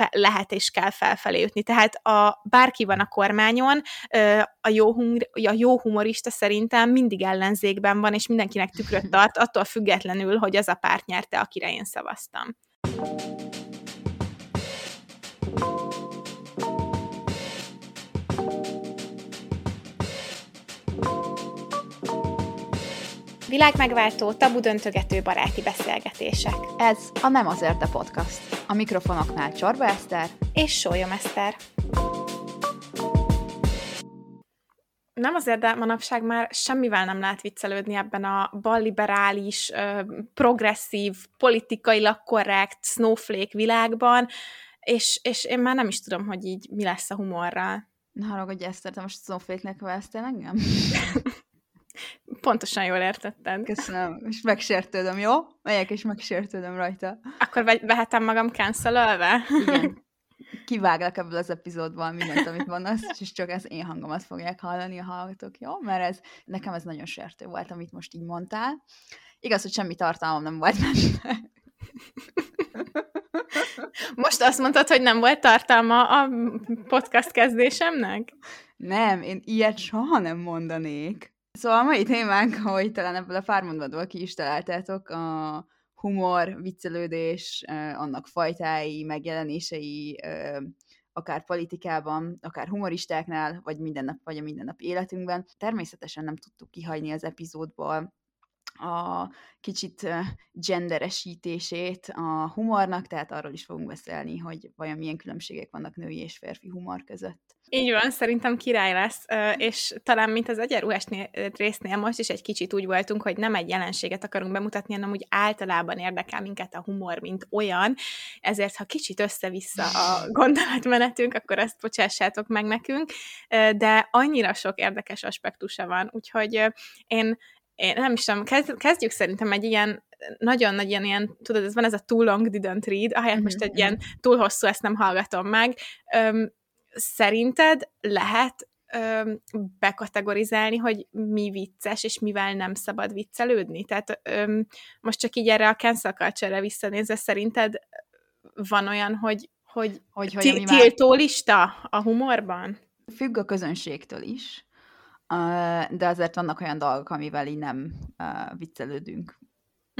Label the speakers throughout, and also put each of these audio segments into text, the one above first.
Speaker 1: fe- lehet és kell felfelé jutni. Tehát a, bárki van a kormányon, a jó, hum- a jó humorista szerintem mindig ellenzékben van, és mindenkinek tükröt tart, attól függetlenül, hogy az a párt nyerte, akire én szavaztam. Világmegváltó, tabu döntögető baráti beszélgetések.
Speaker 2: Ez a Nem azért a podcast. A mikrofonoknál Csorba Eszter
Speaker 1: és Sólyom Eszter. Nem azért, de manapság már semmivel nem lehet viccelődni ebben a balliberális, progresszív, politikailag korrekt, snowflake világban, és, és én már nem is tudom, hogy így mi lesz a humorral.
Speaker 2: Na, haragudj, Eszter, te most snowflake-nek engem?
Speaker 1: Pontosan jól értetted.
Speaker 2: Köszönöm, és megsértődöm, jó? Megyek és megsértődöm rajta.
Speaker 1: Akkor vehetem magam cancelölve?
Speaker 2: Igen. Kiváglak ebből az epizódból mindent, amit mondasz, és csak az én hangomat fogják hallani a hallgatók, jó? Mert ez, nekem ez nagyon sértő volt, amit most így mondtál. Igaz, hogy semmi tartalmam nem volt benne.
Speaker 1: Most azt mondtad, hogy nem volt tartalma a podcast kezdésemnek?
Speaker 2: Nem, én ilyet soha nem mondanék. Szóval a mai témánk, ahogy talán ebből a pár mondatból ki is találtátok, a humor, viccelődés, annak fajtái, megjelenései, akár politikában, akár humoristáknál, vagy minden nap, vagy a mindennapi életünkben. Természetesen nem tudtuk kihagyni az epizódból a kicsit genderesítését a humornak, tehát arról is fogunk beszélni, hogy vajon milyen különbségek vannak női és férfi humor között.
Speaker 1: Így van, szerintem király lesz, és talán mint az egyenruhás résznél most is egy kicsit úgy voltunk, hogy nem egy jelenséget akarunk bemutatni, hanem úgy általában érdekel minket a humor, mint olyan, ezért ha kicsit össze-vissza a gondolatmenetünk, akkor azt bocsássátok meg nekünk, de annyira sok érdekes aspektusa van, úgyhogy én én nem is tudom, kezdjük szerintem egy ilyen nagyon nagy ilyen, ilyen, tudod, ez van ez a too long didn't read, ahelyett most egy ilyen mhm. túl hosszú, ezt nem hallgatom meg. Öm, szerinted lehet öm, bekategorizálni, hogy mi vicces, és mivel nem szabad viccelődni? Tehát öm, most csak így erre a cancel culture-re visszanézve, szerinted van olyan, hogy, hogy, hogy, hogy tiltó lista a humorban?
Speaker 2: Függ a közönségtől is de azért vannak olyan dolgok, amivel így nem viccelődünk.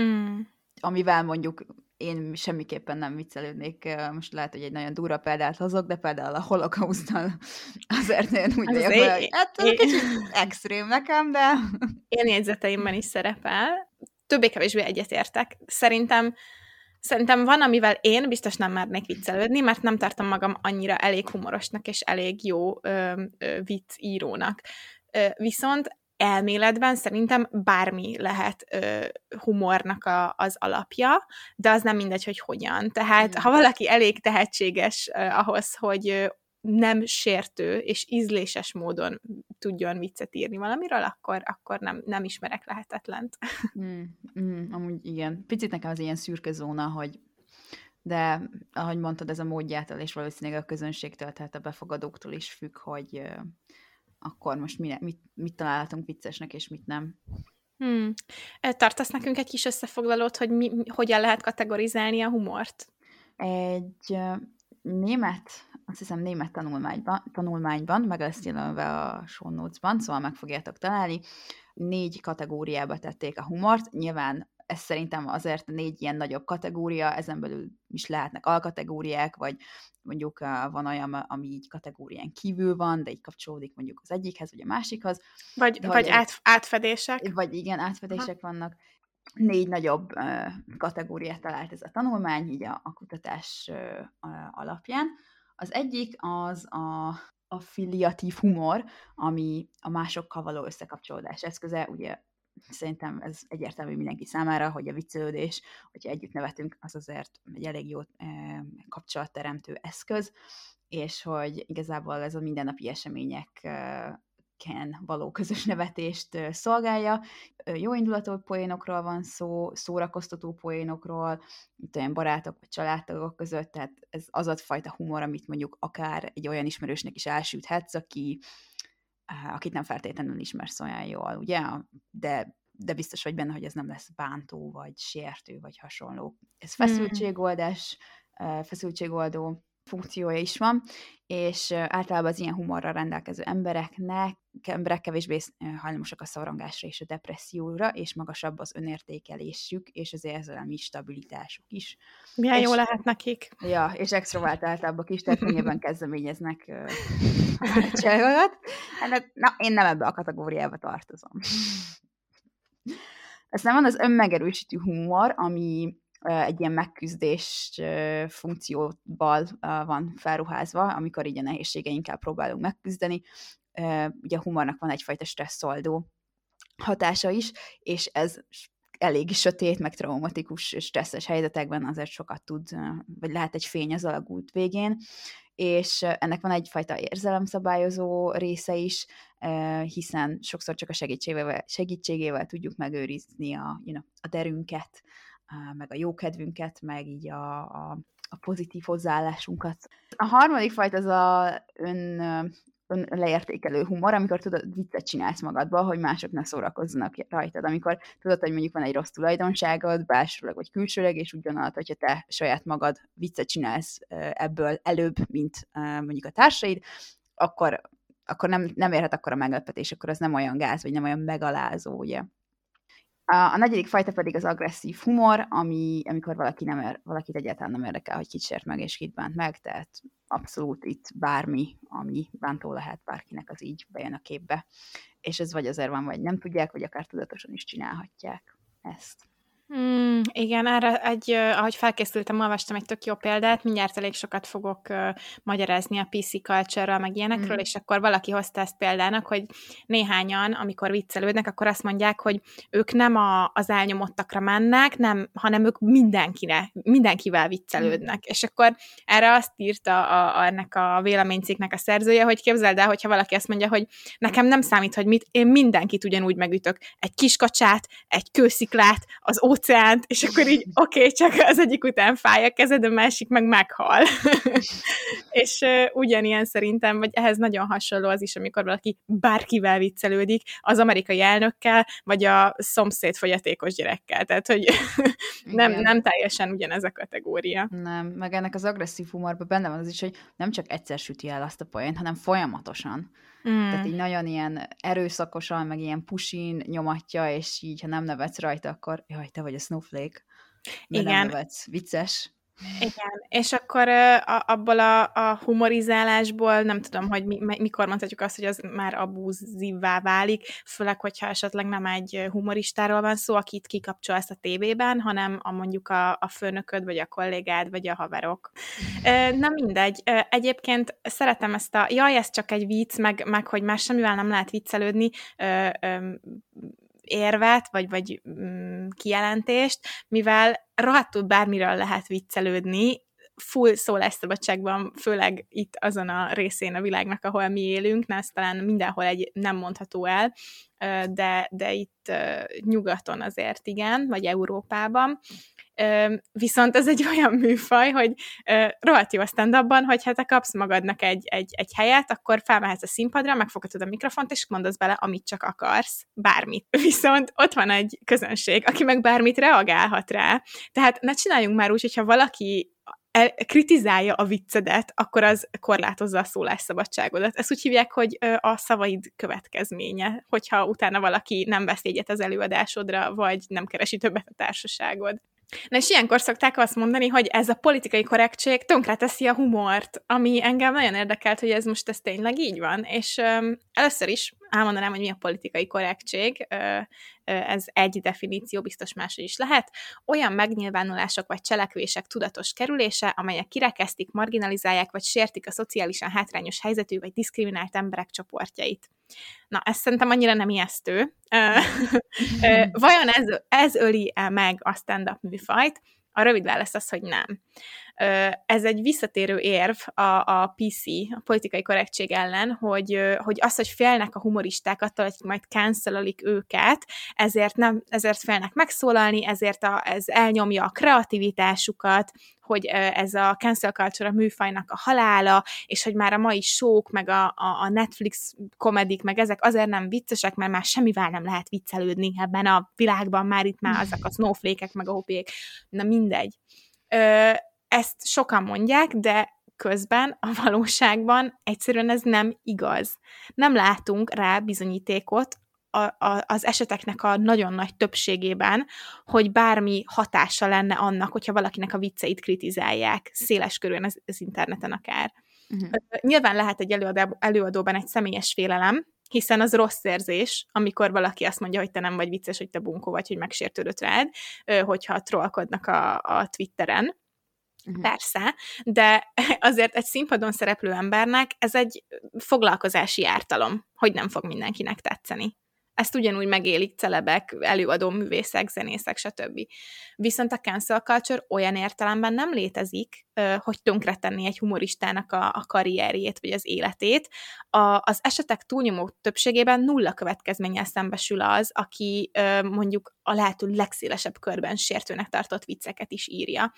Speaker 2: Mm. Amivel mondjuk én semmiképpen nem viccelődnék, most lehet, hogy egy nagyon durva példát hozok, de például a holokausztal azért én úgy vagyok, hogy hát én... kicsit extrém nekem, de...
Speaker 1: Én jegyzeteimben is szerepel. Többé-kevésbé egyetértek. Szerintem Szerintem van, amivel én biztos nem mernék viccelődni, mert nem tartom magam annyira elég humorosnak és elég jó ö, ö, vicc írónak. Viszont elméletben szerintem bármi lehet ö, humornak a, az alapja, de az nem mindegy, hogy hogyan. Tehát, ha valaki elég tehetséges ö, ahhoz, hogy ö, nem sértő és ízléses módon tudjon viccet írni valamiről, akkor, akkor nem, nem ismerek lehetetlent.
Speaker 2: Mm, mm, amúgy igen. Picit nekem az ilyen szürke zóna, hogy de ahogy mondtad, ez a módjától és valószínűleg a közönségtől, tehát a befogadóktól is függ, hogy akkor most mi, mit, mit találhatunk viccesnek, és mit nem.
Speaker 1: Hmm. Tartasz nekünk egy kis összefoglalót, hogy mi, hogyan lehet kategorizálni a humort?
Speaker 2: Egy német, azt hiszem német tanulmányban, tanulmányban meg lesz jelölve a show notes-ban, szóval meg fogjátok találni, négy kategóriába tették a humort, nyilván ez szerintem azért négy ilyen nagyobb kategória, ezen belül is lehetnek alkategóriák, vagy mondjuk van olyan, ami így kategórián kívül van, de így kapcsolódik mondjuk az egyikhez, vagy a másikhoz.
Speaker 1: Vagy, vagy át, átfedések.
Speaker 2: Vagy igen, átfedések Aha. vannak. Négy nagyobb kategóriát talált ez a tanulmány, így a, a kutatás alapján. Az egyik az a affiliatív humor, ami a másokkal való összekapcsolódás eszköze, ugye szerintem ez egyértelmű mindenki számára, hogy a viccelődés, hogyha együtt nevetünk, az azért egy elég jó eh, kapcsolatteremtő eszköz, és hogy igazából ez a mindennapi események ken való közös nevetést szolgálja. Jó indulatú poénokról van szó, szórakoztató poénokról, mint olyan barátok vagy családtagok között, tehát ez az a fajta humor, amit mondjuk akár egy olyan ismerősnek is elsüthetsz, aki akit nem feltétlenül ismersz olyan jól, ugye? De, de biztos vagy benne, hogy ez nem lesz bántó, vagy sértő, vagy hasonló. Ez hmm. feszültségoldás, feszültségoldó, funkciója is van, és általában az ilyen humorral rendelkező embereknek, emberek kevésbé hajlamosak a szorongásra és a depresszióra, és magasabb az önértékelésük, és az érzelmi stabilitásuk is.
Speaker 1: Milyen
Speaker 2: és,
Speaker 1: jó lehet nekik.
Speaker 2: Ja, és extrovertáltabbak is, tehát könnyebben kezdeményeznek csajokat. Hát, na, én nem ebbe a kategóriába tartozom. Aztán van az önmegerősítő humor, ami egy ilyen megküzdés funkcióval van felruházva, amikor így a nehézségeinkkel próbálunk megküzdeni. Ugye a humornak van egyfajta stresszoldó hatása is, és ez elég sötét, meg traumatikus, stresszes helyzetekben azért sokat tud, vagy lehet egy fény az alagút végén, és ennek van egyfajta érzelemszabályozó része is, hiszen sokszor csak a segítségével, segítségével tudjuk megőrizni a, you know, a derünket, meg a jókedvünket, meg így a, a, a pozitív hozzáállásunkat. A harmadik fajta az a ön, ön leértékelő humor, amikor tudod, viccet csinálsz magadba, hogy mások ne szórakozzanak rajtad. Amikor tudod, hogy mondjuk van egy rossz tulajdonságod, belsőleg vagy külsőleg, és gondolod, hogyha te saját magad viccet csinálsz ebből előbb, mint mondjuk a társaid, akkor, akkor nem, nem érhet akkor a meglepetés, akkor az nem olyan gáz, vagy nem olyan megalázó, ugye. A, negyedik fajta pedig az agresszív humor, ami, amikor valaki nem er, valakit egyáltalán nem érdekel, hogy kit sért meg és kit bánt meg, tehát abszolút itt bármi, ami bántó lehet bárkinek, az így bejön a képbe. És ez vagy azért van, vagy nem tudják, vagy akár tudatosan is csinálhatják ezt.
Speaker 1: Mm, igen, erre egy, ahogy felkészültem, olvastam egy tök jó példát, mindjárt elég sokat fogok uh, magyarázni a PC culture meg ilyenekről, mm. és akkor valaki hozta ezt példának, hogy néhányan, amikor viccelődnek, akkor azt mondják, hogy ők nem a, az elnyomottakra mennek, nem, hanem ők mindenkire, mindenkivel viccelődnek. Mm. És akkor erre azt írta a, a, ennek a véleménycikknek a szerzője, hogy képzeld el, hogyha valaki azt mondja, hogy nekem nem számít, hogy mit, én mindenkit ugyanúgy megütök. Egy kiskacsát, egy kősziklát, az óceánt, és akkor így oké, okay, csak az egyik után fáj a kezed, a másik meg meghal. és uh, ugyanilyen szerintem, vagy ehhez nagyon hasonló az is, amikor valaki bárkivel viccelődik, az amerikai elnökkel, vagy a szomszéd fogyatékos gyerekkel. Tehát, hogy nem, nem teljesen ugyanez a kategória.
Speaker 2: Nem, meg ennek az agresszív humorban benne van az is, hogy nem csak egyszer süti el azt a poént, hanem folyamatosan. Mm. Tehát így nagyon ilyen erőszakosan, meg ilyen pusin nyomatja, és így, ha nem nevetsz rajta, akkor jaj, te vagy a snowflake. Igen. Nem nevetsz. Vicces.
Speaker 1: Igen, és akkor a, abból a, a humorizálásból nem tudom, hogy mi, mikor mondhatjuk azt, hogy az már abúzívvá válik, főleg, hogyha esetleg nem egy humoristáról van szó, akit kikapcsolsz a tévében, hanem a mondjuk a, a főnököd, vagy a kollégád, vagy a haverok. Na mindegy. Egyébként szeretem ezt a, jaj, ez csak egy vicc, meg, meg hogy már semmivel nem lehet viccelődni, érvet, vagy, vagy mm, kijelentést, mivel rohadtul bármiről lehet viccelődni, full szólásszabadságban, főleg itt azon a részén a világnak, ahol mi élünk, na ez talán mindenhol egy nem mondható el, de, de itt nyugaton azért igen, vagy Európában. Viszont ez egy olyan műfaj, hogy rohadt jó a stand hogy ha te kapsz magadnak egy, egy, egy helyet, akkor felmehetsz a színpadra, megfoghatod a mikrofont, és mondasz bele, amit csak akarsz, bármit. Viszont ott van egy közönség, aki meg bármit reagálhat rá. Tehát ne csináljunk már úgy, hogyha valaki el, kritizálja a viccedet, akkor az korlátozza a szólásszabadságodat. Ezt úgy hívják, hogy a szavaid következménye, hogyha utána valaki nem vesz egyet az előadásodra, vagy nem keresi többet a társaságod. Na és ilyenkor szokták azt mondani, hogy ez a politikai korrektség tönkreteszi a humort, ami engem nagyon érdekelt, hogy ez most ez tényleg így van. És um, először is elmondanám, hogy mi a politikai korrektség. Ez egy definíció, biztos máshogy is lehet. Olyan megnyilvánulások vagy cselekvések tudatos kerülése, amelyek kirekesztik, marginalizálják vagy sértik a szociálisan hátrányos helyzetű vagy diszkriminált emberek csoportjait. Na, ez szerintem annyira nem ijesztő. Vajon ez, ez öli-e meg a stand-up műfajt? A rövid válasz az, hogy nem. Ez egy visszatérő érv a, a PC, a politikai korrektség ellen, hogy, hogy az, hogy félnek a humoristák attól, hogy majd cancelik őket, ezért, nem, ezért félnek megszólalni, ezért a, ez elnyomja a kreativitásukat, hogy ez a cancel culture a műfajnak a halála, és hogy már a mai sók, meg a, a, Netflix komedik, meg ezek azért nem viccesek, mert már semmivel nem lehet viccelődni ebben a világban, már itt már azok a snowflake meg a hopiék, na mindegy ezt sokan mondják, de közben a valóságban egyszerűen ez nem igaz. Nem látunk rá bizonyítékot a, a, az eseteknek a nagyon nagy többségében, hogy bármi hatása lenne annak, hogyha valakinek a vicceit kritizálják, széles körülön az, az interneten akár. Uh-huh. Nyilván lehet egy előadó, előadóban egy személyes félelem, hiszen az rossz érzés, amikor valaki azt mondja, hogy te nem vagy vicces, hogy te bunkó vagy, hogy megsértődött rád, hogyha trollkodnak a, a Twitteren. Uh-huh. Persze, de azért egy színpadon szereplő embernek ez egy foglalkozási ártalom, hogy nem fog mindenkinek tetszeni ezt ugyanúgy megélik celebek, előadó művészek, zenészek, stb. Viszont a cancel culture olyan értelemben nem létezik, hogy tönkretenni egy humoristának a, a karrierjét, vagy az életét. A, az esetek túlnyomó többségében nulla következménnyel szembesül az, aki mondjuk a lehető legszélesebb körben sértőnek tartott vicceket is írja.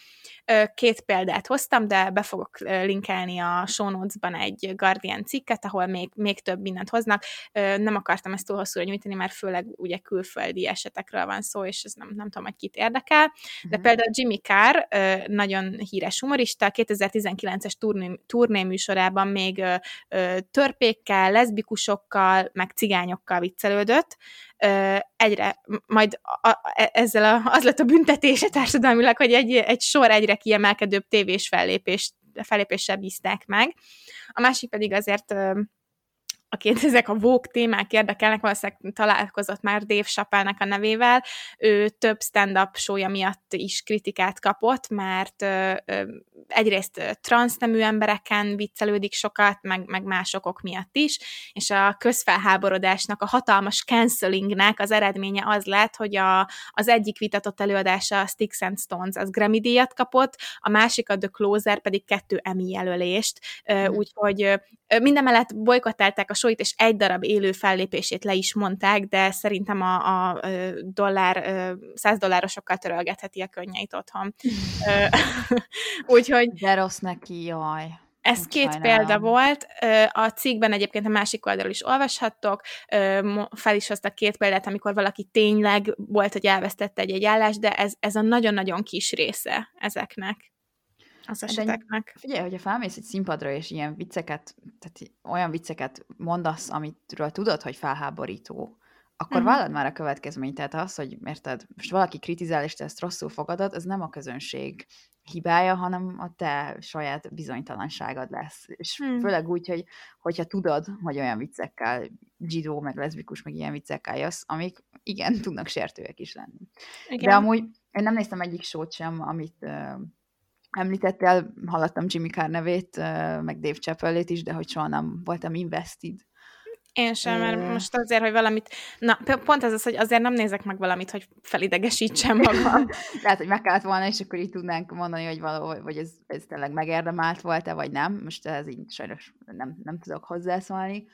Speaker 1: Két példát hoztam, de be fogok linkelni a show notes-ban egy Guardian cikket, ahol még, még több mindent hoznak. Nem akartam ezt túl hosszúra nyújtani, mert főleg ugye külföldi esetekről van szó, és ez nem, nem tudom, hogy kit érdekel. De uh-huh. például Jimmy Carr, nagyon híres humorista, 2019-es turné, turné műsorában még törpékkel, leszbikusokkal, meg cigányokkal viccelődött, egyre, majd a, a, e, ezzel a, az lett a büntetése társadalmilag, hogy egy, egy sor egyre kiemelkedőbb tévés fellépést, fellépéssel bízták meg. A másik pedig azért akit ezek a vók témák érdekelnek, valószínűleg találkozott már Dave chappelle a nevével, ő több stand-up show miatt is kritikát kapott, mert ö, ö, egyrészt transznemű embereken viccelődik sokat, meg, meg más okok miatt is, és a közfelháborodásnak, a hatalmas cancelingnek az eredménye az lett, hogy a, az egyik vitatott előadása a Sticks and Stones, az Grammy díjat kapott, a másik a The Closer pedig kettő Emmy jelölést, mm. úgyhogy minden mellett bolykottálták a sóit, és egy darab élő fellépését le is mondták, de szerintem a, a dollár, 100 dollárosokkal törölgetheti a könnyeit otthon.
Speaker 2: Úgyhogy... De rossz neki, jaj.
Speaker 1: Ez Úgy két sajnálom. példa volt. A cikkben egyébként a másik oldalról is olvashattok. Fel is hoztak két példát, amikor valaki tényleg volt, hogy elvesztette egy-egy állást, de ez, ez a nagyon-nagyon kis része ezeknek az eseteknek.
Speaker 2: De figyelj, hogyha felmész egy színpadra, és ilyen vicceket, tehát olyan vicceket mondasz, amitről tudod, hogy felháborító, akkor uh-huh. vállad már a következményt. Tehát az, hogy érted, most valaki kritizál, és te ezt rosszul fogadod, az nem a közönség hibája, hanem a te saját bizonytalanságod lesz. És hmm. főleg úgy, hogy hogyha tudod, hogy olyan viccekkel, zsidó, meg leszbikus, meg ilyen viccekkel jössz, amik igen, tudnak sértőek is lenni. Igen. De amúgy én nem néztem egyik sót sem, amit említettél, hallottam Jimmy Carr nevét, meg Dave chappelle is, de hogy soha nem voltam invested.
Speaker 1: Én sem, mert most azért, hogy valamit, na, pont ez az, hogy azért nem nézek meg valamit, hogy felidegesítsem magam.
Speaker 2: Tehát, hogy meg kellett volna, és akkor így tudnánk mondani, hogy való, vagy ez, ez tényleg megérdemelt volt-e, vagy nem. Most ez így sajnos nem, nem tudok hozzászólni.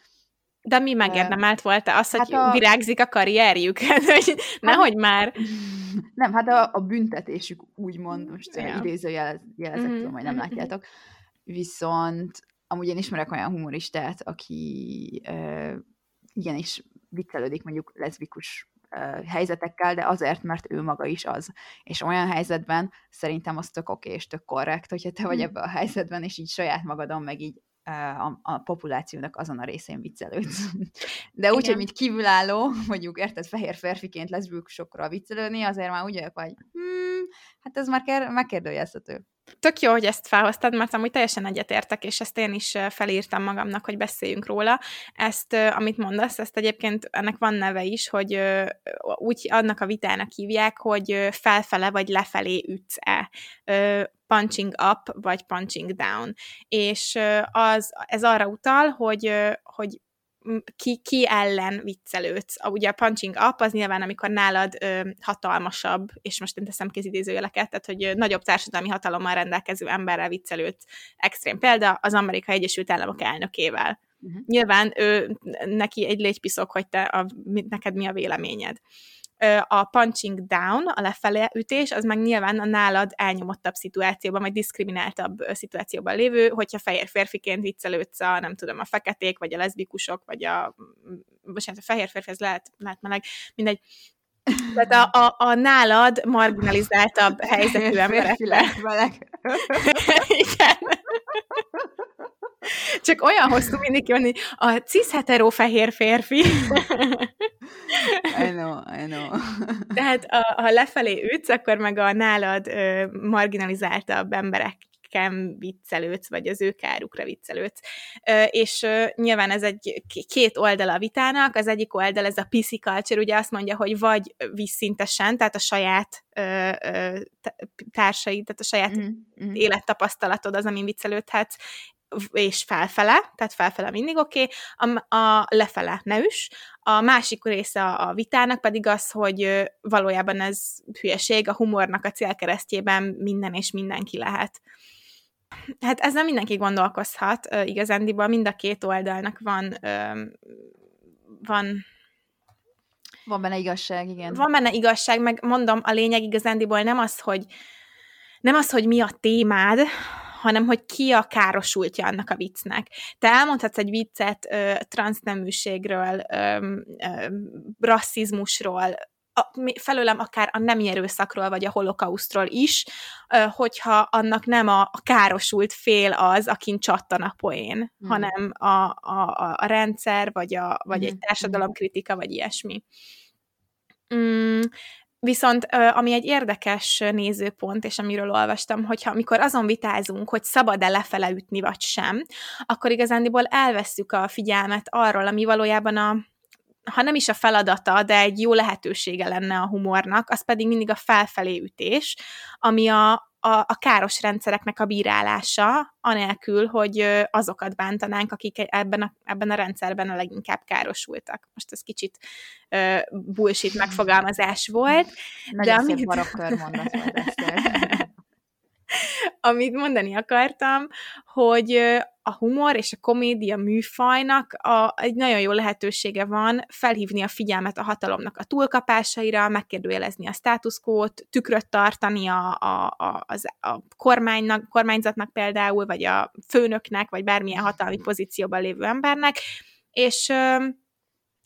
Speaker 1: De mi megérdemelt volt? Az, hogy hát a... virágzik a karrierjük? hogy nehogy hát, már.
Speaker 2: Nem, hát a, a büntetésük úgymond, most ja. idézőjelezek, mm-hmm. hogy nem mhm, mhm. látjátok. Viszont amúgy én ismerek olyan humoristát, aki uh, igenis viccelődik mondjuk leszbikus uh, helyzetekkel, de azért, mert ő maga is az. És olyan helyzetben szerintem az tök oké és tök korrekt, hogyha te vagy mhm. ebben a helyzetben, és így saját magadon meg így a, a populációnak azon a részén viccelődsz. De úgy, hogy mint kívülálló, mondjuk érted, fehér férfiként leszbikusokra viccelődni, azért már úgy vagyok, hogy hmm, hát ez már ker- megkérdőjelezhető.
Speaker 1: Tök jó, hogy ezt felhoztad, mert amúgy teljesen egyetértek, és ezt én is felírtam magamnak, hogy beszéljünk róla. Ezt, amit mondasz, ezt egyébként ennek van neve is, hogy úgy annak a vitának hívják, hogy felfele vagy lefelé ütsz-e punching up, vagy punching down. És az, ez arra utal, hogy, hogy ki, ki ellen viccelődsz. A, ugye a punching up az nyilván, amikor nálad ö, hatalmasabb, és most én teszem kézidézőjeleket, tehát hogy ö, nagyobb társadalmi hatalommal rendelkező emberrel viccelődsz. Extrém példa az Amerikai Egyesült Államok elnökével. Uh-huh. Nyilván ő, neki egy légypiszok, hogy te a, neked mi a véleményed a punching down, a lefelé ütés, az meg nyilván a nálad elnyomottabb szituációban, vagy diszkrimináltabb szituációban lévő, hogyha fehér férfiként viccelődsz a, nem tudom, a feketék, vagy a leszbikusok, vagy a, bocsánat, a fehér férfi, ez lehet, lehet meleg, mindegy, tehát a, a, a nálad marginalizáltabb helyzetű emberekre. Igen. Csak olyan hosszú mindig jönni, a cis-hetero fehér férfi.
Speaker 2: I know, I know.
Speaker 1: Tehát a, ha lefelé ütsz, akkor meg a nálad ö, marginalizáltabb emberek nekem viccelődsz, vagy az ő kárukra viccelődsz. És nyilván ez egy két oldala a vitának, az egyik oldal ez a PC culture, ugye azt mondja, hogy vagy visszintesen, tehát a saját társaid, tehát a saját mm-hmm. élettapasztalatod az, amin viccelődhetsz, és felfele, tehát felfele mindig oké, okay, a, a lefele ne is. A másik része a vitának pedig az, hogy valójában ez hülyeség, a humornak a célkeresztjében minden és mindenki lehet. Hát ezzel mindenki gondolkozhat, igazándiból mind a két oldalnak van van
Speaker 2: van benne igazság, igen.
Speaker 1: Van benne igazság, meg mondom, a lényeg igazándiból nem az, hogy nem az, hogy mi a témád, hanem hogy ki a károsultja annak a viccnek. Te elmondhatsz egy viccet ö, transzneműségről, ö, ö, rasszizmusról, a, felőlem akár a nem erőszakról, vagy a holokausztról is, hogyha annak nem a, a károsult fél az, akin csattan a poén, mm. hanem a, a, a rendszer, vagy, a, vagy mm. egy társadalomkritika, vagy ilyesmi. Mm, Viszont ami egy érdekes nézőpont, és amiről olvastam, hogyha amikor azon vitázunk, hogy szabad-e lefele ütni, vagy sem, akkor igazándiból elveszük a figyelmet arról, ami valójában a, ha nem is a feladata, de egy jó lehetősége lenne a humornak, az pedig mindig a felfelé ütés, ami a, a, a káros rendszereknek a bírálása, anélkül, hogy azokat bántanánk, akik ebben a, ebben a rendszerben a leginkább károsultak. Most ez kicsit uh, bullshit megfogalmazás volt.
Speaker 2: Nagyon de szép amit... mondat volt,
Speaker 1: amit mondani akartam, hogy a humor és a komédia műfajnak a, egy nagyon jó lehetősége van felhívni a figyelmet a hatalomnak a túlkapásaira, megkérdőjelezni a státuszkót, tükröt tartani a, a, a, az, a kormánynak, kormányzatnak például, vagy a főnöknek, vagy bármilyen hatalmi pozícióban lévő embernek, és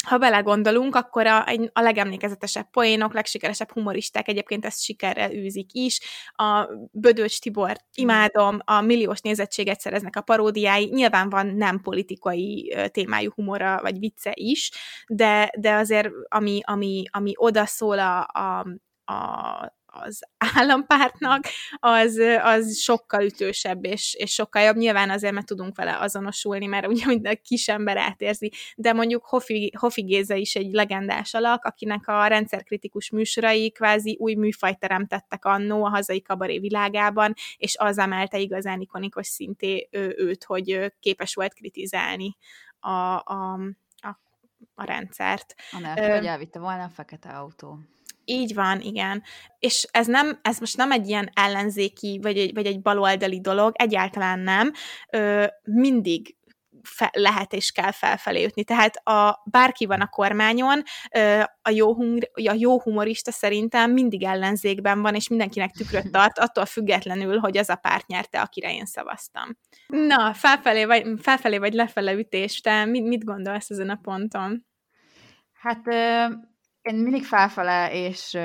Speaker 1: ha belegondolunk, akkor a, a legemlékezetesebb poénok, legsikeresebb humoristák egyébként ezt sikerrel űzik is. A Bödöcs Tibor imádom, a milliós nézettséget szereznek a paródiái, nyilván van nem politikai témájú humora vagy vicce is, de, de azért ami, ami, ami odaszól a, a, a az állampártnak, az, az sokkal ütősebb és, és sokkal jobb. Nyilván azért, mert tudunk vele azonosulni, mert ugye minden kis ember átérzi, de mondjuk Hofi, Hofi Géza is egy legendás alak, akinek a rendszerkritikus műsorai kvázi új műfajt teremtettek annó a hazai kabaré világában, és az emelte igazán ikonikus szinté őt, hogy képes volt kritizálni a, a, a, a rendszert.
Speaker 2: Anélkül, hogy elvitte volna a fekete autó.
Speaker 1: Így van, igen. És ez nem, ez most nem egy ilyen ellenzéki, vagy egy, vagy egy baloldali dolog, egyáltalán nem. Ö, mindig fe, lehet és kell felfelé jutni. Tehát a, bárki van a kormányon, a, jó hum, a jó humorista szerintem mindig ellenzékben van, és mindenkinek tükröt tart, attól függetlenül, hogy az a párt nyerte, akire én szavaztam. Na, felfelé vagy, felfelé vagy lefele ütés, te mit, mit gondolsz ezen a ponton?
Speaker 2: Hát én mindig felfele, és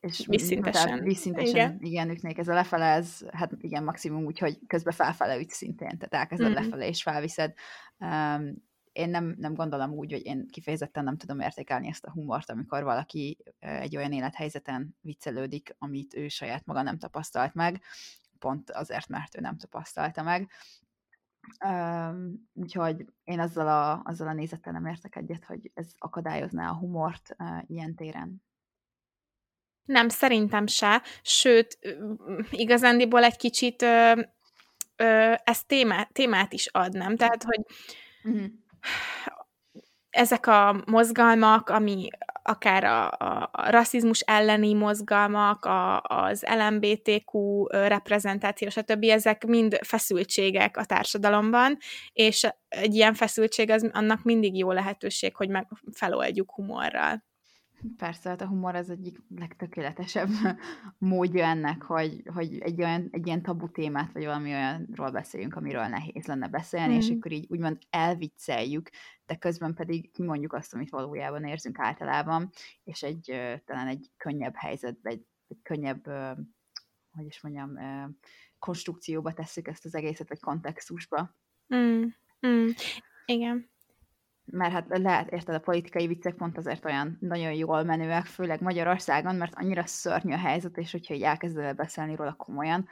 Speaker 2: és
Speaker 1: visszintesen.
Speaker 2: Visszintesen, igen. igen, ütnék. Ez a lefele, ez, hát igen, maximum úgy, hogy közben felfele üt szintén, tehát elkezded mm-hmm. lefele és felviszed. Um, én nem, nem gondolom úgy, hogy én kifejezetten nem tudom értékelni ezt a humort, amikor valaki egy olyan élethelyzeten viccelődik, amit ő saját maga nem tapasztalt meg, pont azért, mert ő nem tapasztalta meg. Um, úgyhogy én azzal a, azzal a nézettel nem értek egyet, hogy ez akadályozná a humort uh, ilyen téren.
Speaker 1: Nem, szerintem se. Sőt, igazándiból egy kicsit ö, ö, ez témát, témát is ad, nem? Tehát, hogy uh-huh. Ezek a mozgalmak, ami akár a, a, a rasszizmus elleni mozgalmak, a, az LMBTQ reprezentáció, stb. ezek mind feszültségek a társadalomban, és egy ilyen feszültség az annak mindig jó lehetőség, hogy meg feloldjuk humorral.
Speaker 2: Persze, hát a humor az egyik legtökéletesebb módja ennek, hogy, hogy egy, olyan, egy ilyen tabu témát, vagy valami olyanról beszéljünk, amiről nehéz lenne beszélni, mm. és akkor így úgymond elvicceljük, de közben pedig kimondjuk azt, amit valójában érzünk általában, és egy talán egy könnyebb helyzetben, egy, egy könnyebb hogy is mondjam, konstrukcióba tesszük ezt az egészet, vagy kontextusba.
Speaker 1: Mm, mm, igen.
Speaker 2: Mert hát lehet, érted, a politikai viccek pont azért olyan nagyon jól menőek, főleg Magyarországon, mert annyira szörnyű a helyzet, és hogyha így elkezdel beszélni róla komolyan,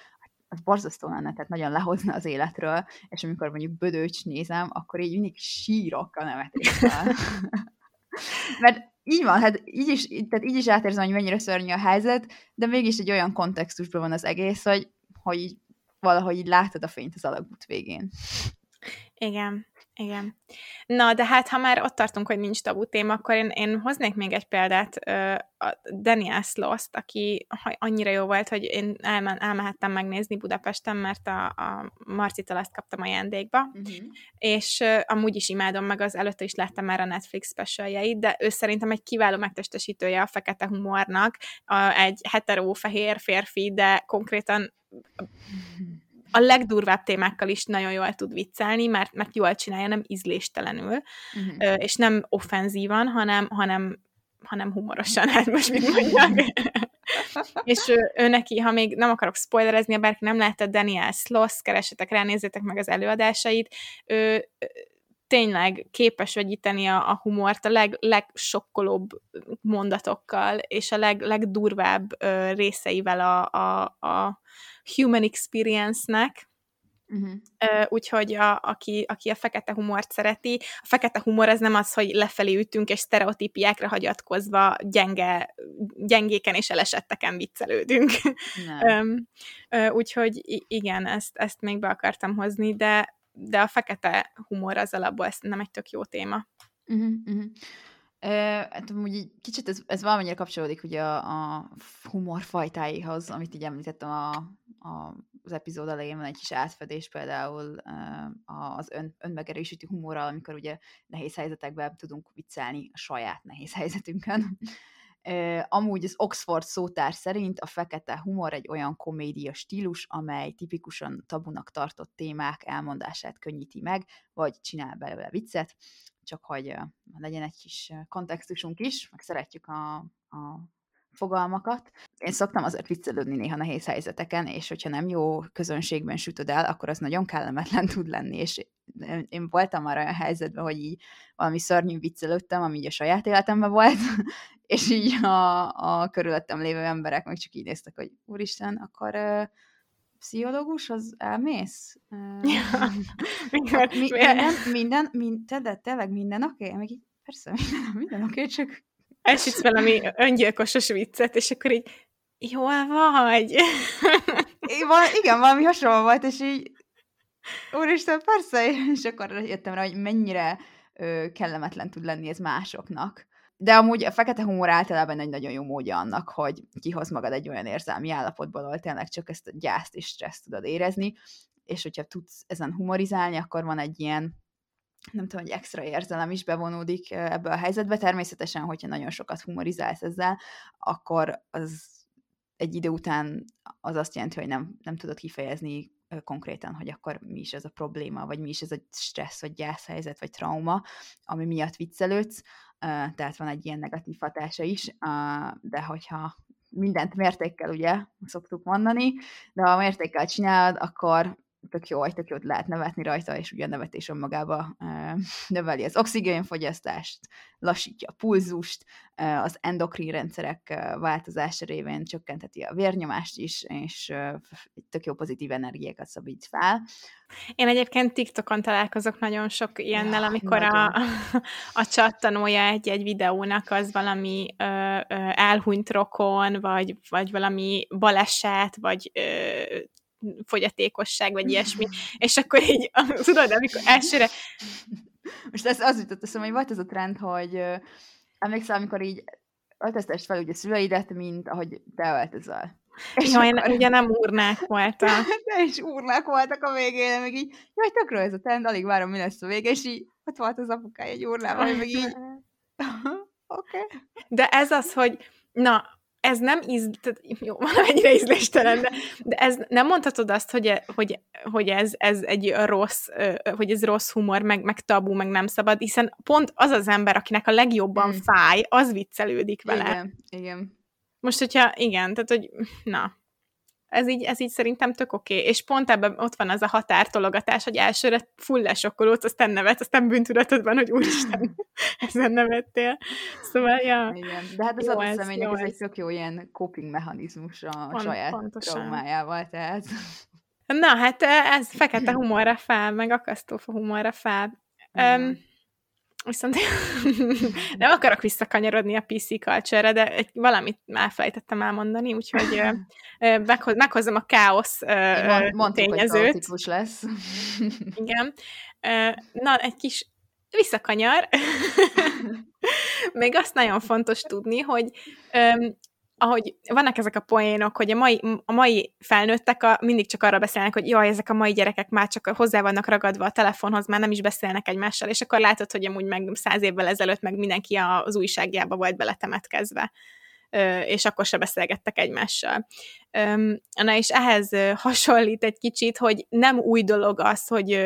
Speaker 2: az borzasztó lenne, tehát nagyon lehozna az életről, és amikor mondjuk Bödöcs nézem, akkor így mindig sírok a nevetéssel. Mert így van, hát így is, tehát így is átérzem, hogy mennyire szörnyű a helyzet, de mégis egy olyan kontextusban van az egész, hogy, hogy így, valahogy így látod a fényt az alagút végén.
Speaker 1: Igen. Igen. Na, de hát ha már ott tartunk, hogy nincs tabu téma, akkor én, én hoznék még egy példát. A Daniel Slost, aki annyira jó volt, hogy én elmen, elmehettem megnézni Budapesten, mert a, a Marcitól ezt kaptam ajándékba, uh-huh. és amúgy is imádom, meg az előtte is láttam már a Netflix specialjeit, de ő szerintem egy kiváló megtestesítője a fekete humornak, a, egy hetero fehér férfi, de konkrétan a legdurvább témákkal is nagyon jól tud viccelni, mert, mert jól csinálja, nem ízléstelenül, uh-huh. és nem offenzívan, hanem, hanem, hanem humorosan, hát most mit mondjak. és ő, ő neki, ha még nem akarok spoilerezni, bárki nem látta Daniel Sloss, keresetek rá, nézzétek meg az előadásait, ő tényleg képes vegyíteni a, a humort a leg, legsokkolóbb mondatokkal, és a leg, legdurvább ö, részeivel a, a, a human experience-nek, Uh-huh. Úgyhogy a, aki, aki a fekete humort szereti, a fekete humor az nem az, hogy lefelé ütünk, és sztereotípiákra hagyatkozva gyenge, gyengéken és elesetteken viccelődünk. Úgyhogy igen, ezt, ezt még be akartam hozni, de, de a fekete humor az alapból nem egy tök jó téma. Uh-huh, uh-huh.
Speaker 2: Hát amúgy kicsit ez, ez valamennyire kapcsolódik ugye a, a humor fajtáihoz, amit így említettem a, a, az epizód elején van egy kis átfedés például az ön, önmegerősítő humorral, amikor ugye nehéz helyzetekben tudunk viccelni a saját nehéz helyzetünkön. Amúgy az Oxford szótár szerint a fekete humor egy olyan komédia stílus, amely tipikusan tabunak tartott témák elmondását könnyíti meg, vagy csinál belőle viccet, csak hogy legyen egy kis kontextusunk is, meg szeretjük a, a fogalmakat. Én szoktam azért viccelődni néha nehéz helyzeteken, és hogyha nem jó közönségben sütöd el, akkor az nagyon kellemetlen tud lenni, és én voltam már olyan helyzetben, hogy így valami szörnyű viccelődtem, ami így a saját életemben volt, és így a, a körülöttem lévő emberek meg csak így néztek, hogy úristen, akkor pszichológus, az elmész? Ja. minden, minden, minden, minden, de tényleg minden oké? Okay? Meg így, persze, minden, minden oké, okay, csak
Speaker 1: elsütsz valami öngyilkosos viccet, és akkor így, jól vagy?
Speaker 2: Én, val- igen, valami hasonló volt, és így, úristen, persze, és akkor jöttem rá, hogy mennyire ö, kellemetlen tud lenni ez másoknak. De amúgy a fekete humor általában egy nagyon jó módja annak, hogy kihoz magad egy olyan érzelmi állapotból, ahol tényleg csak ezt a gyászt és stresszt tudod érezni, és hogyha tudsz ezen humorizálni, akkor van egy ilyen nem tudom, hogy extra érzelem is bevonódik ebbe a helyzetbe. Természetesen, hogyha nagyon sokat humorizálsz ezzel, akkor az egy idő után az azt jelenti, hogy nem, nem tudod kifejezni konkrétan, hogy akkor mi is ez a probléma, vagy mi is ez a stressz, vagy gyászhelyzet, vagy trauma, ami miatt viccelődsz, tehát van egy ilyen negatív hatása is, de hogyha mindent mértékkel, ugye, szoktuk mondani, de ha mértékkel csinálod, akkor tök jó, tök jót lehet nevetni rajta, és ugye a nevetés önmagába növeli az oxigénfogyasztást, lassítja a pulzust, az endokrin rendszerek változása révén csökkenteti a vérnyomást is, és tök jó pozitív energiákat szabít fel.
Speaker 1: Én egyébként TikTokon találkozok nagyon sok ilyennel, ja, amikor a, a csattanója egy-egy videónak az valami ö, ö, elhunyt rokon, vagy, vagy valami baleset, vagy ö, fogyatékosság, vagy ilyesmi, és akkor így, tudod, amikor elsőre...
Speaker 2: Most ez az jutott eszembe, hogy volt ez a trend, hogy emlékszel, amikor így öltöztest fel ugye szüleidet, mint ahogy te öltözöl.
Speaker 1: És Jaj, akkor... ugye nem urnák voltak.
Speaker 2: De is urnák voltak a végén, meg így, jaj, tökről ez a trend, alig várom, mi lesz a vége, és így ott volt az apukája egy urnával, meg így, oké. Okay.
Speaker 1: De ez az, hogy na, ez nem íz, tehát jó, valamennyire ízléstelen, de, de ez nem mondhatod azt, hogy, hogy, hogy ez, ez egy rossz, hogy ez rossz humor, meg, meg tabu, meg nem szabad, hiszen pont az az ember, akinek a legjobban mm. fáj, az viccelődik vele.
Speaker 2: Igen, igen.
Speaker 1: Most, hogyha, igen, tehát, hogy na, ez így, ez így szerintem tök oké. Okay. És pont ebben ott van az a határtologatás, hogy elsőre full lesokkolódsz, aztán nevet, aztán bűntudatod van, hogy úristen, ezen nevettél. Szóval, ja.
Speaker 2: Igen. De hát az adott személynek ez, ez egy tök jó ilyen coping mechanizmus a Pont, saját pontosan. traumájával, tehát...
Speaker 1: Na, hát ez fekete humorra fel, meg akasztófa humorra fel. Mm. Um, Viszont nem akarok visszakanyarodni a PC culture de egy, valamit már fejtettem elmondani, úgyhogy meghoz, meghozom a káosz Mond, tényezőt.
Speaker 2: Hogy lesz.
Speaker 1: Igen. Na, egy kis visszakanyar. Még azt nagyon fontos tudni, hogy ahogy vannak ezek a poénok, hogy a mai, a mai felnőttek a, mindig csak arra beszélnek, hogy jaj, ezek a mai gyerekek már csak hozzá vannak ragadva a telefonhoz, már nem is beszélnek egymással, és akkor látod, hogy amúgy meg száz évvel ezelőtt meg mindenki az újságjába volt beletemetkezve és akkor se beszélgettek egymással. Na és ehhez hasonlít egy kicsit, hogy nem új dolog az, hogy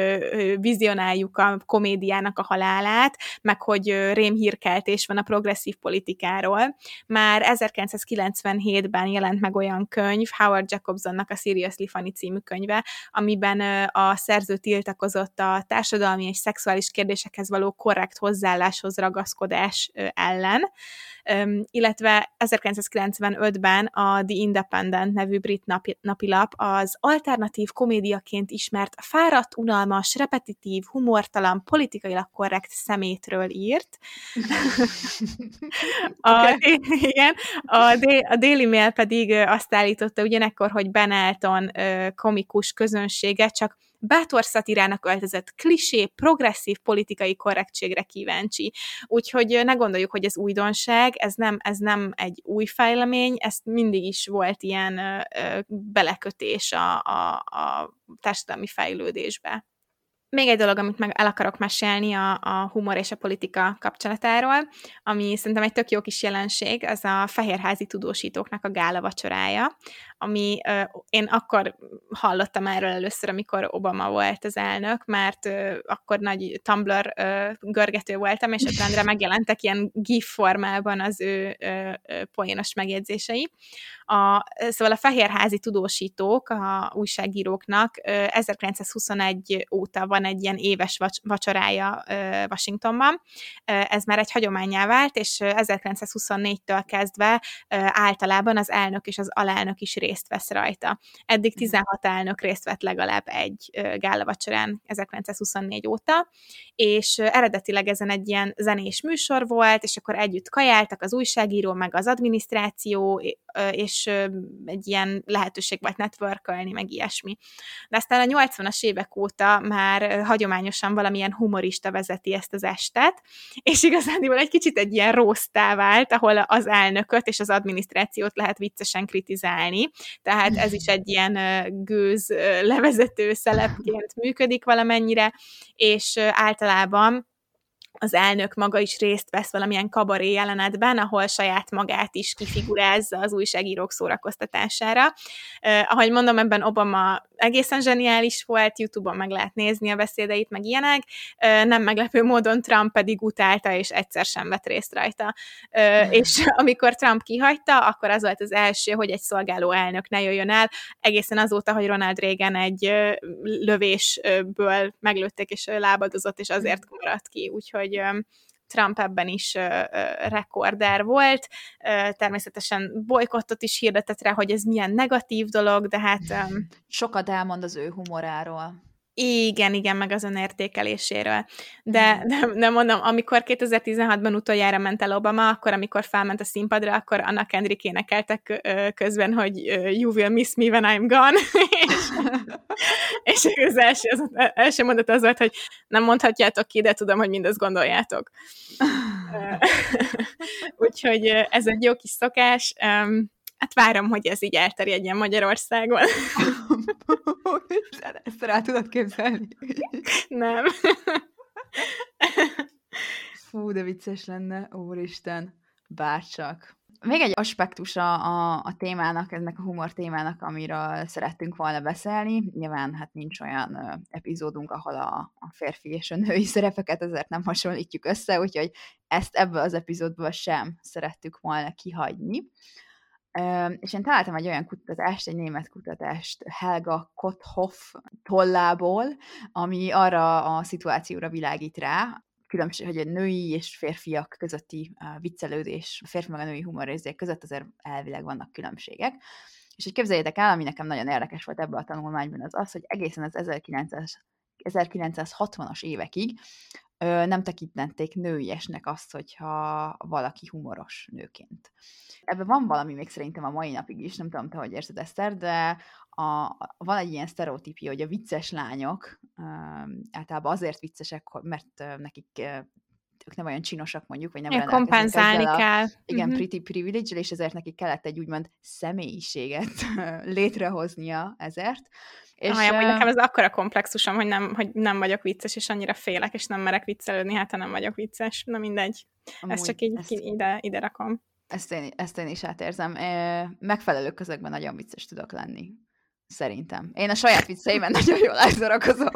Speaker 1: vizionáljuk a komédiának a halálát, meg hogy rémhírkeltés van a progresszív politikáról. Már 1997-ben jelent meg olyan könyv, Howard Jacobsonnak a Seriously Funny című könyve, amiben a szerző tiltakozott a társadalmi és szexuális kérdésekhez való korrekt hozzáálláshoz ragaszkodás ellen, illetve 1995-ben a The Independent nevű brit napi, napilap az alternatív komédiaként ismert fáradt, unalmas, repetitív, humortalan, politikailag korrekt szemétről írt. a, igen, a, a Daily Mail pedig azt állította ugyanekkor, hogy Ben Elton komikus közönsége csak bátor szatirának öltözött, klisé, progresszív politikai korrektségre kíváncsi. Úgyhogy ne gondoljuk, hogy ez újdonság, ez nem, ez nem egy új fejlemény, ez mindig is volt ilyen belekötés a, a, a társadalmi fejlődésbe. Még egy dolog, amit meg el akarok mesélni a, a humor és a politika kapcsolatáról, ami szerintem egy tök jó kis jelenség, az a fehérházi tudósítóknak a gála vacsorája, ami ö, én akkor hallottam erről először, amikor Obama volt az elnök, mert ö, akkor nagy Tumblr ö, görgető voltam, és a rendre megjelentek ilyen GIF formában az ő ö, ö, poénos megjegyzései. A, szóval a fehérházi tudósítók, a újságíróknak ö, 1921 óta van egy ilyen éves vacsorája Washingtonban. Ez már egy hagyományá vált, és 1924-től kezdve általában az elnök és az alelnök is részt vesz rajta. Eddig 16 mhm. elnök részt vett legalább egy gálavacsorán 1924 óta, és eredetileg ezen egy ilyen zenés műsor volt, és akkor együtt kajáltak az újságíró, meg az adminisztráció, és egy ilyen lehetőség volt networkölni, meg ilyesmi. De aztán a 80-as évek óta már hagyományosan valamilyen humorista vezeti ezt az estet, és igazán egy kicsit egy ilyen rossztá vált, ahol az elnököt és az adminisztrációt lehet viccesen kritizálni, tehát ez is egy ilyen gőz levezető szelepként működik valamennyire, és általában az elnök maga is részt vesz valamilyen kabaré jelenetben, ahol saját magát is kifigurázza az újságírók szórakoztatására. Uh, ahogy mondom, ebben Obama egészen zseniális volt, YouTube-on meg lehet nézni a beszédeit, meg ilyenek, nem meglepő módon Trump pedig utálta, és egyszer sem vett részt rajta. Uh, és amikor Trump kihagyta, akkor az volt az első, hogy egy szolgáló elnök ne jöjjön el, egészen azóta, hogy Ronald Reagan egy lövésből meglőtték, és lábadozott, és azért maradt ki, úgyhogy hogy Trump ebben is rekorder volt. Természetesen bolykottot is hirdetett rá, hogy ez milyen negatív dolog, de hát...
Speaker 2: Sokat elmond az ő humoráról.
Speaker 1: Igen, igen, meg az önértékeléséről. De, mm. de, de mondom, amikor 2016-ban utoljára ment el Obama, akkor amikor felment a színpadra, akkor Anna Kendrick énekeltek közben, hogy You will miss me when I'm gone. és, és az első, az első mondat az volt, hogy nem mondhatjátok ki, de tudom, hogy mindezt gondoljátok. Úgyhogy ez egy jó kis szokás. Hát várom, hogy ez így elterjedjen Magyarországon.
Speaker 2: Ezt rá tudod képzelni?
Speaker 1: Nem.
Speaker 2: Fú, de vicces lenne, úristen. Bárcsak. Még egy aspektus a, a, a témának, ennek a humor témának, amiről szerettünk volna beszélni. Nyilván hát nincs olyan ö, epizódunk, ahol a, a férfi és a női szerepeket ezért nem hasonlítjuk össze, úgyhogy ezt ebből az epizódból sem szerettük volna kihagyni És én találtam egy olyan kutatást, egy német kutatást Helga Kotthoff tollából, ami arra a szituációra világít rá, különbség, hogy a női és férfiak közötti viccelődés, a férfi meg a női humorérzék között azért elvileg vannak különbségek. És hogy képzeljétek el, ami nekem nagyon érdekes volt ebben a tanulmányban, az az, hogy egészen az 1900 1960-as évekig nem tekintették nőiesnek azt, hogyha valaki humoros nőként. Ebben van valami még szerintem a mai napig is, nem tudom, te hogy érzed, Eszter, de a, van egy ilyen sztereotípia, hogy a vicces lányok általában azért viccesek, mert nekik ők nem olyan csinosak mondjuk, vagy nem
Speaker 1: ja, kompenzálni a, kell.
Speaker 2: Igen, uh-huh. pretty privilege és ezért nekik kellett egy úgymond személyiséget létrehoznia ezért.
Speaker 1: És ah, uh, nekem ez akkora komplexusom, hogy nem, hogy nem vagyok vicces, és annyira félek, és nem merek viccelődni, hát ha nem vagyok vicces. Na mindegy. Amúgy ezt csak így ezt, ide, ide rakom.
Speaker 2: Ezt én, ezt én is átérzem. Megfelelő közökben nagyon vicces tudok lenni. Szerintem. Én a saját vicceimen nagyon jól elzorakozom.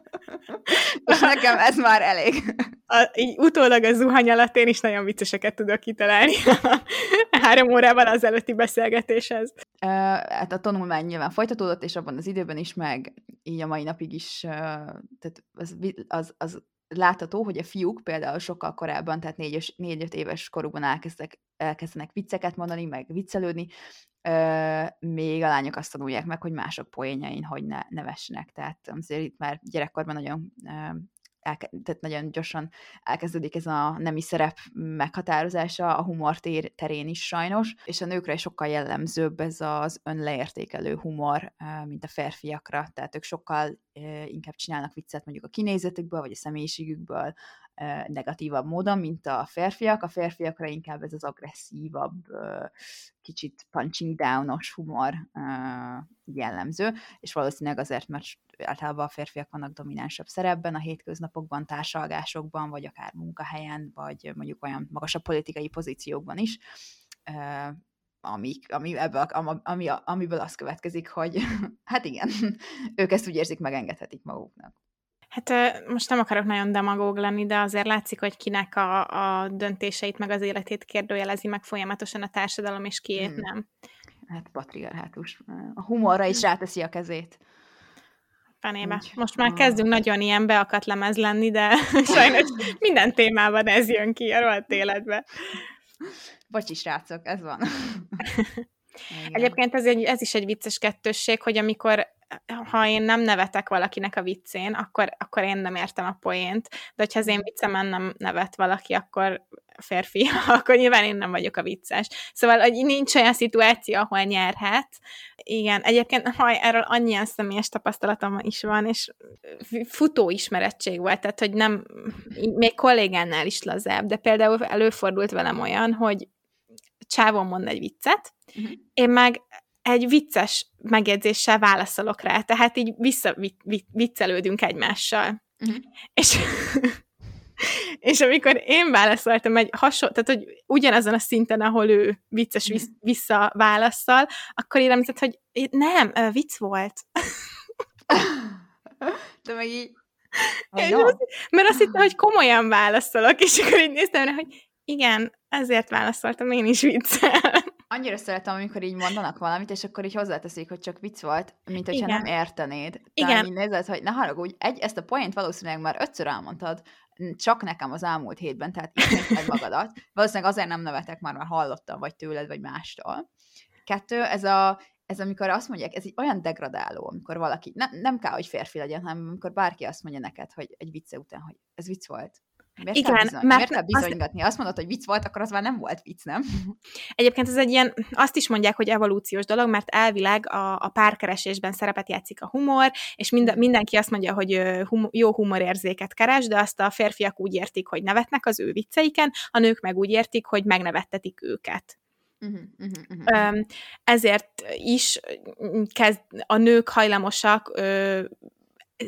Speaker 2: és nekem ez már elég.
Speaker 1: A, így utólag a zuhany alatt én is nagyon vicceseket tudok kitalálni három órával az előtti beszélgetéshez.
Speaker 2: Uh, hát a tanulmány nyilván folytatódott, és abban az időben is, meg így a mai napig is, uh, tehát az, az, az látható, hogy a fiúk például sokkal korábban, tehát négy-öt éves korukban elkezdek, elkezdenek vicceket mondani, meg viccelődni, ö, még a lányok azt tanulják meg, hogy mások poénjain hogy ne nevessenek. Tehát azért itt már gyerekkorban nagyon ö, elke, tehát nagyon gyorsan elkezdődik ez a nemi szerep meghatározása a humor tér, terén is sajnos, és a nőkre sokkal jellemzőbb ez az önleértékelő humor, mint a férfiakra, tehát ők sokkal inkább csinálnak viccet mondjuk a kinézetükből, vagy a személyiségükből, negatívabb módon, mint a férfiak. A férfiakra inkább ez az agresszívabb, kicsit punching down-os humor jellemző, és valószínűleg azért, mert általában a férfiak vannak dominánsabb szerepben, a hétköznapokban, társalgásokban, vagy akár munkahelyen, vagy mondjuk olyan magasabb politikai pozíciókban is, ami, ami ebből, ami, amiből az következik, hogy hát igen, ők ezt úgy érzik, megengedhetik maguknak.
Speaker 1: Hát most nem akarok nagyon demagóg lenni, de azért látszik, hogy kinek a, a döntéseit, meg az életét kérdőjelezi meg folyamatosan a társadalom, és kiét hmm. nem.
Speaker 2: Hát patriarhátus. A humorra is ráteszi a kezét.
Speaker 1: Fenébe. Úgy. Most már kezdünk nagyon ilyen beakadt lemez lenni, de sajnos minden témában ez jön ki a rohadt életbe.
Speaker 2: Bocsi, srácok, ez van.
Speaker 1: Igen. Egyébként ez, egy, ez is egy vicces kettősség, hogy amikor ha én nem nevetek valakinek a viccén, akkor, akkor én nem értem a poént, de hogyha az én viccemen nem nevet valaki, akkor férfi, akkor nyilván én nem vagyok a vicces. Szóval, hogy nincs olyan szituáció, ahol nyerhet. Igen, egyébként ha erről annyian személyes tapasztalatom is van, és futó ismerettség volt, tehát, hogy nem, még kollégánál is lazább, de például előfordult velem olyan, hogy csávon mond egy viccet, uh-huh. én meg egy vicces megjegyzéssel válaszolok rá, tehát így visszaviccelődünk egymással. Uh-huh. És, és amikor én válaszoltam egy hasonló, tehát hogy ugyanazon a szinten, ahol ő vicces uh-huh. visszaválaszol, akkor éremzett, hogy nem, vicc volt.
Speaker 2: De meg így...
Speaker 1: Az, mert azt hittem, hogy komolyan válaszolok, és akkor így néztem rá, hogy igen, ezért válaszoltam én is viccel.
Speaker 2: Annyira szeretem, amikor így mondanak valamit, és akkor így hozzáteszik, hogy csak vicc volt, mint hogyha Igen. nem értenéd. Igen. így nézed, hogy ne haragudj, egy, ezt a point valószínűleg már ötször elmondtad, csak nekem az elmúlt hétben, tehát meg magadat. Valószínűleg azért nem nevetek, már már hallottam, vagy tőled, vagy mástól. Kettő, ez a, ez amikor azt mondják, ez egy olyan degradáló, amikor valaki, ne, nem kell, hogy férfi legyen, hanem amikor bárki azt mondja neked, hogy egy vicce után, hogy ez vicc volt. Miért Igen, kell bizony, mert miért kell bizonygatni? Azt... azt mondod, hogy vicc volt, akkor az már nem volt vicc, nem?
Speaker 1: Egyébként ez egy ilyen, azt is mondják, hogy evolúciós dolog, mert elvileg a, a párkeresésben szerepet játszik a humor, és minden, mindenki azt mondja, hogy hum, jó humorérzéket keres, de azt a férfiak úgy értik, hogy nevetnek az ő vicceiken, a nők meg úgy értik, hogy megnevettetik őket. Uh-huh, uh-huh, uh-huh. Ezért is kezd, a nők hajlamosak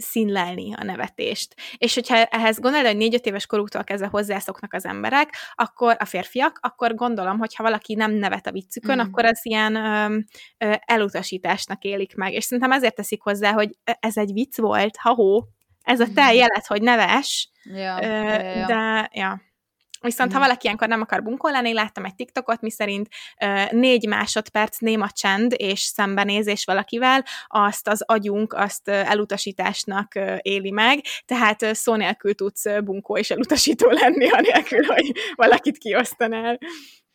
Speaker 1: színlelni a nevetést. És hogyha ehhez gondolod, hogy négy-öt éves koruktól kezdve hozzászoknak az emberek, akkor a férfiak, akkor gondolom, hogy ha valaki nem nevet a viccükön, mm. akkor az ilyen ö, ö, elutasításnak élik meg. És szerintem ezért teszik hozzá, hogy ez egy vicc volt, ha-hó, ez a te mm. jelet, hogy neves,
Speaker 2: ja, ö, ja, ja.
Speaker 1: de ja. Viszont mm. ha valaki ilyenkor nem akar bunkolni, láttam egy TikTokot, miszerint uh, négy másodperc néma csend és szembenézés valakivel, azt az agyunk azt uh, elutasításnak uh, éli meg, tehát uh, szó nélkül tudsz bunkó és elutasító lenni, anélkül, hogy valakit kiosztanál.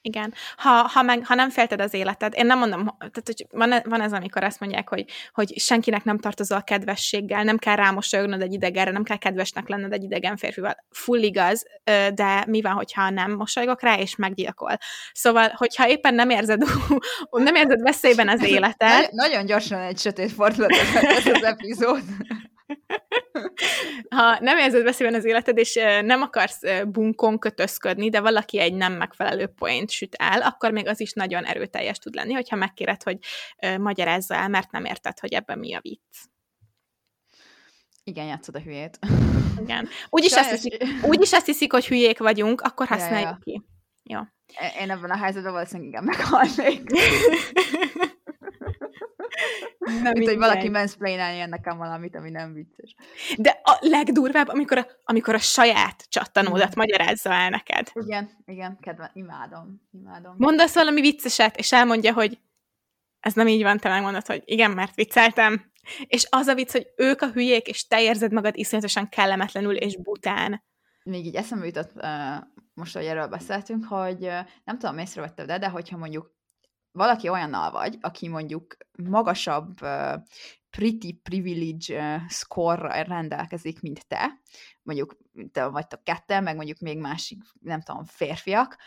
Speaker 1: Igen. Ha, ha, meg, ha nem félted az életed, én nem mondom, tehát hogy van, van ez, amikor azt mondják, hogy, hogy senkinek nem tartozol kedvességgel, nem kell rámosolyognod egy idegenre, nem kell kedvesnek lenned egy idegen férfival. Full igaz, de mi van, hogyha nem mosolygok rá, és meggyilkol. Szóval, hogyha éppen nem érzed, nem érzed veszélyben az életed. Nagyon,
Speaker 2: nagyon gyorsan egy sötét fordulat ez az epizód
Speaker 1: ha nem érzed veszélyben az életed, és nem akarsz bunkon kötözködni, de valaki egy nem megfelelő point süt el, akkor még az is nagyon erőteljes tud lenni, hogyha megkéred, hogy magyarázza el, mert nem érted, hogy ebben mi a vicc.
Speaker 2: Igen, játszod a hülyét.
Speaker 1: Igen. Úgyis, Sajnos... azt hiszik, úgyis azt hiszik, hogy hülyék vagyunk, akkor használjuk ja, ja. ki. Jó.
Speaker 2: Én ebben a helyzetben valószínűleg igen meghalnék. Nem Mint, hogy valaki mansplainálja nekem valamit, ami nem vicces.
Speaker 1: De a legdurvább, amikor a, amikor a saját csattanódat magyarázza el neked.
Speaker 2: Igen, igen, kedve, imádom, imádom.
Speaker 1: Mondasz valami vicceset, és elmondja, hogy ez nem így van, te megmondod, hogy igen, mert vicceltem. És az a vicc, hogy ők a hülyék, és te érzed magad iszonyatosan kellemetlenül és bután.
Speaker 2: Még így eszembe jutott, uh, most, hogy erről beszéltünk, hogy uh, nem tudom, észrevetted de, de hogyha mondjuk valaki olyannal vagy, aki mondjuk magasabb uh, pretty privilege uh, score rendelkezik, mint te, mondjuk te vagytok ketten, meg mondjuk még másik, nem tudom, férfiak,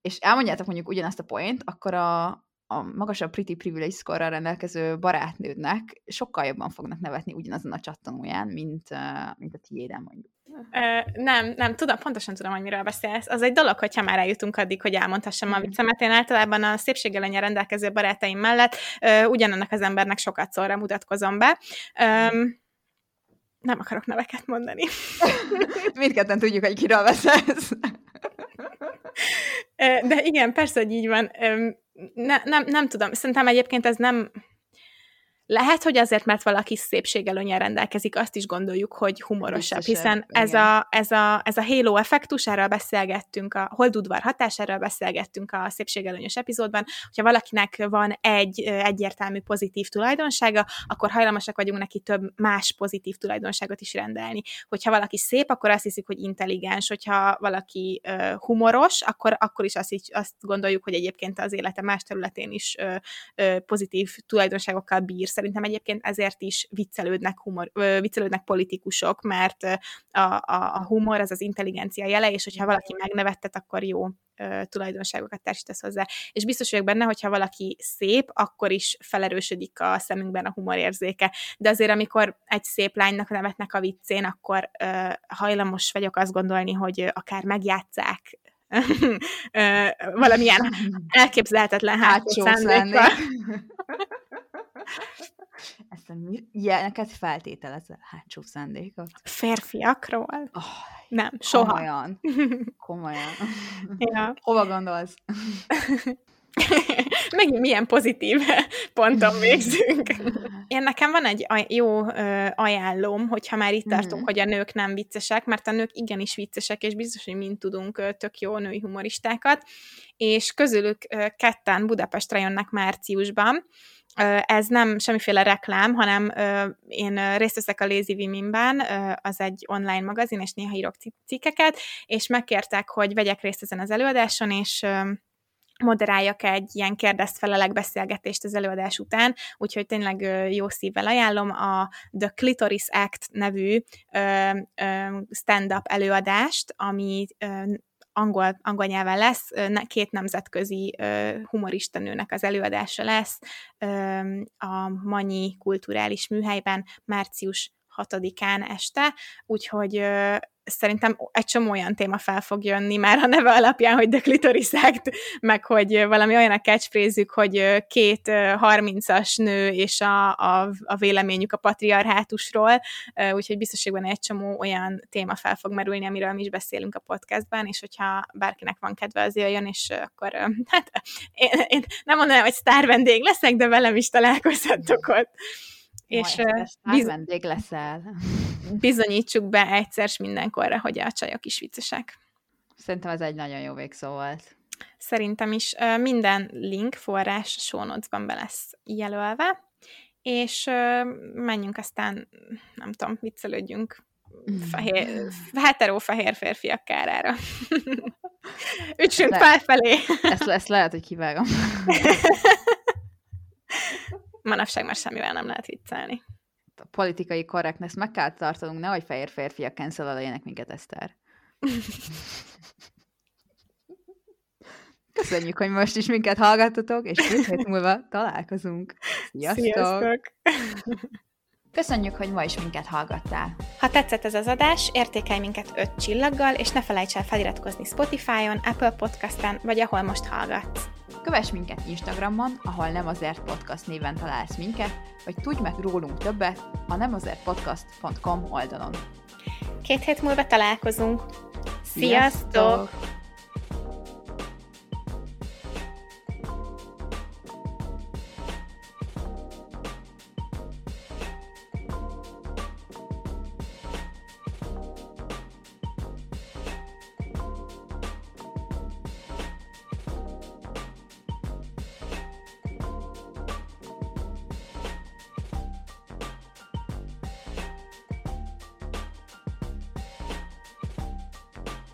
Speaker 2: és elmondjátok mondjuk ugyanazt a point, akkor a, a magasabb pretty privilege score rendelkező barátnődnek sokkal jobban fognak nevetni ugyanazon a csattanóján, mint, mint a tiéden mondjuk.
Speaker 1: Ö, nem, nem, tudom, pontosan tudom, hogy miről beszélsz. Az egy dolog, hogyha már eljutunk addig, hogy elmondhassam a viccemet. Én általában a szépségelenye rendelkező barátaim mellett ö, ugyanannak az embernek sokat szorra mutatkozom be. Ö, nem akarok neveket mondani.
Speaker 2: Mindketten tudjuk, hogy kiről beszélsz.
Speaker 1: De igen, persze, hogy így van. Ne, nem, nem tudom. Szerintem egyébként ez nem lehet, hogy azért, mert valaki szépségelőnyel rendelkezik, azt is gondoljuk, hogy humorosabb, Biztosabb, hiszen ez a, ez, a, ez a halo effektus, erről beszélgettünk, a holdudvar hatásáról beszélgettünk a szépségelőnyös epizódban, hogyha valakinek van egy egyértelmű pozitív tulajdonsága, akkor hajlamosak vagyunk neki több más pozitív tulajdonságot is rendelni. Hogyha valaki szép, akkor azt hiszik, hogy intelligens, hogyha valaki humoros, akkor, akkor is azt, azt gondoljuk, hogy egyébként az élete más területén is pozitív tulajdonságokkal bír szerintem egyébként ezért is viccelődnek, humor, viccelődnek politikusok, mert a, a, a humor az az intelligencia jele, és hogyha valaki megnevettet, akkor jó tulajdonságokat társítasz hozzá. És biztos vagyok benne, hogyha valaki szép, akkor is felerősödik a szemünkben a humorérzéke. De azért, amikor egy szép lánynak nevetnek a viccén, akkor uh, hajlamos vagyok azt gondolni, hogy akár megjátszák valamilyen elképzelhetetlen hátsó szándékkal.
Speaker 2: Ezt a mi... Ilyeneket feltételezel hátsó szándékot?
Speaker 1: Férfiakról? Oh, nem, soha.
Speaker 2: Komolyan. Komolyan. ja. Hova gondolsz?
Speaker 1: Megint milyen pozitív ponton végzünk. Én nekem van egy jó ajánlóm, hogyha már itt tartunk, mm. hogy a nők nem viccesek, mert a nők igenis viccesek, és biztos, hogy mind tudunk tök jó női humoristákat, és közülük ketten Budapestre jönnek márciusban, ez nem semmiféle reklám, hanem én részt veszek a Lazy Women-ben, az egy online magazin, és néha írok cikkeket, és megkértek, hogy vegyek részt ezen az előadáson, és moderáljak egy ilyen kérdezfelelek beszélgetést az előadás után, úgyhogy tényleg jó szívvel ajánlom a The Clitoris Act nevű stand-up előadást, ami angol, angol nyelven lesz, két nemzetközi humorista nőnek az előadása lesz a Manyi kulturális műhelyben március 6-án este, úgyhogy szerintem egy csomó olyan téma fel fog jönni már a neve alapján, hogy The Clitoris Act, meg hogy valami olyan a catchphrase hogy két harmincas nő és a, a, a véleményük a patriarhátusról, úgyhogy biztoségben egy csomó olyan téma fel fog merülni, amiről mi is beszélünk a podcastban, és hogyha bárkinek van kedve, az jöjjön, és akkor hát én, én nem mondanám, hogy sztár vendég leszek, de velem is találkozhatok ott.
Speaker 2: És biz- vendég leszel.
Speaker 1: bizonyítsuk be egyszer mindenkorra, hogy a csajok is viccesek.
Speaker 2: Szerintem ez egy nagyon jó végszó volt.
Speaker 1: Szerintem is minden link, forrás show notes-ban be lesz jelölve, és menjünk aztán, nem tudom, viccelődjünk fehér, heteró-fehér férfiak kárára. Ütsünk Le- felfelé!
Speaker 2: ezt, ezt lehet, hogy kivágom.
Speaker 1: Manapság már semmivel nem lehet viccelni.
Speaker 2: A politikai korrektness meg kell tartanunk, nehogy fehér férfiak canceleljenek minket, Eszter. Köszönjük, hogy most is minket hallgattatok, és két hét múlva találkozunk. Sziasztok! Sziasztok! Köszönjük, hogy ma is minket hallgattál.
Speaker 1: Ha tetszett ez az adás, értékelj minket 5 csillaggal, és ne felejts el feliratkozni Spotify-on, Apple Podcast-en, vagy ahol most hallgatsz.
Speaker 2: Kövess minket Instagramon, ahol nem azért podcast néven találsz minket, vagy tudj meg rólunk többet a nemazertpodcast.com oldalon.
Speaker 1: Két hét múlva találkozunk. Sziasztok! Sziasztok!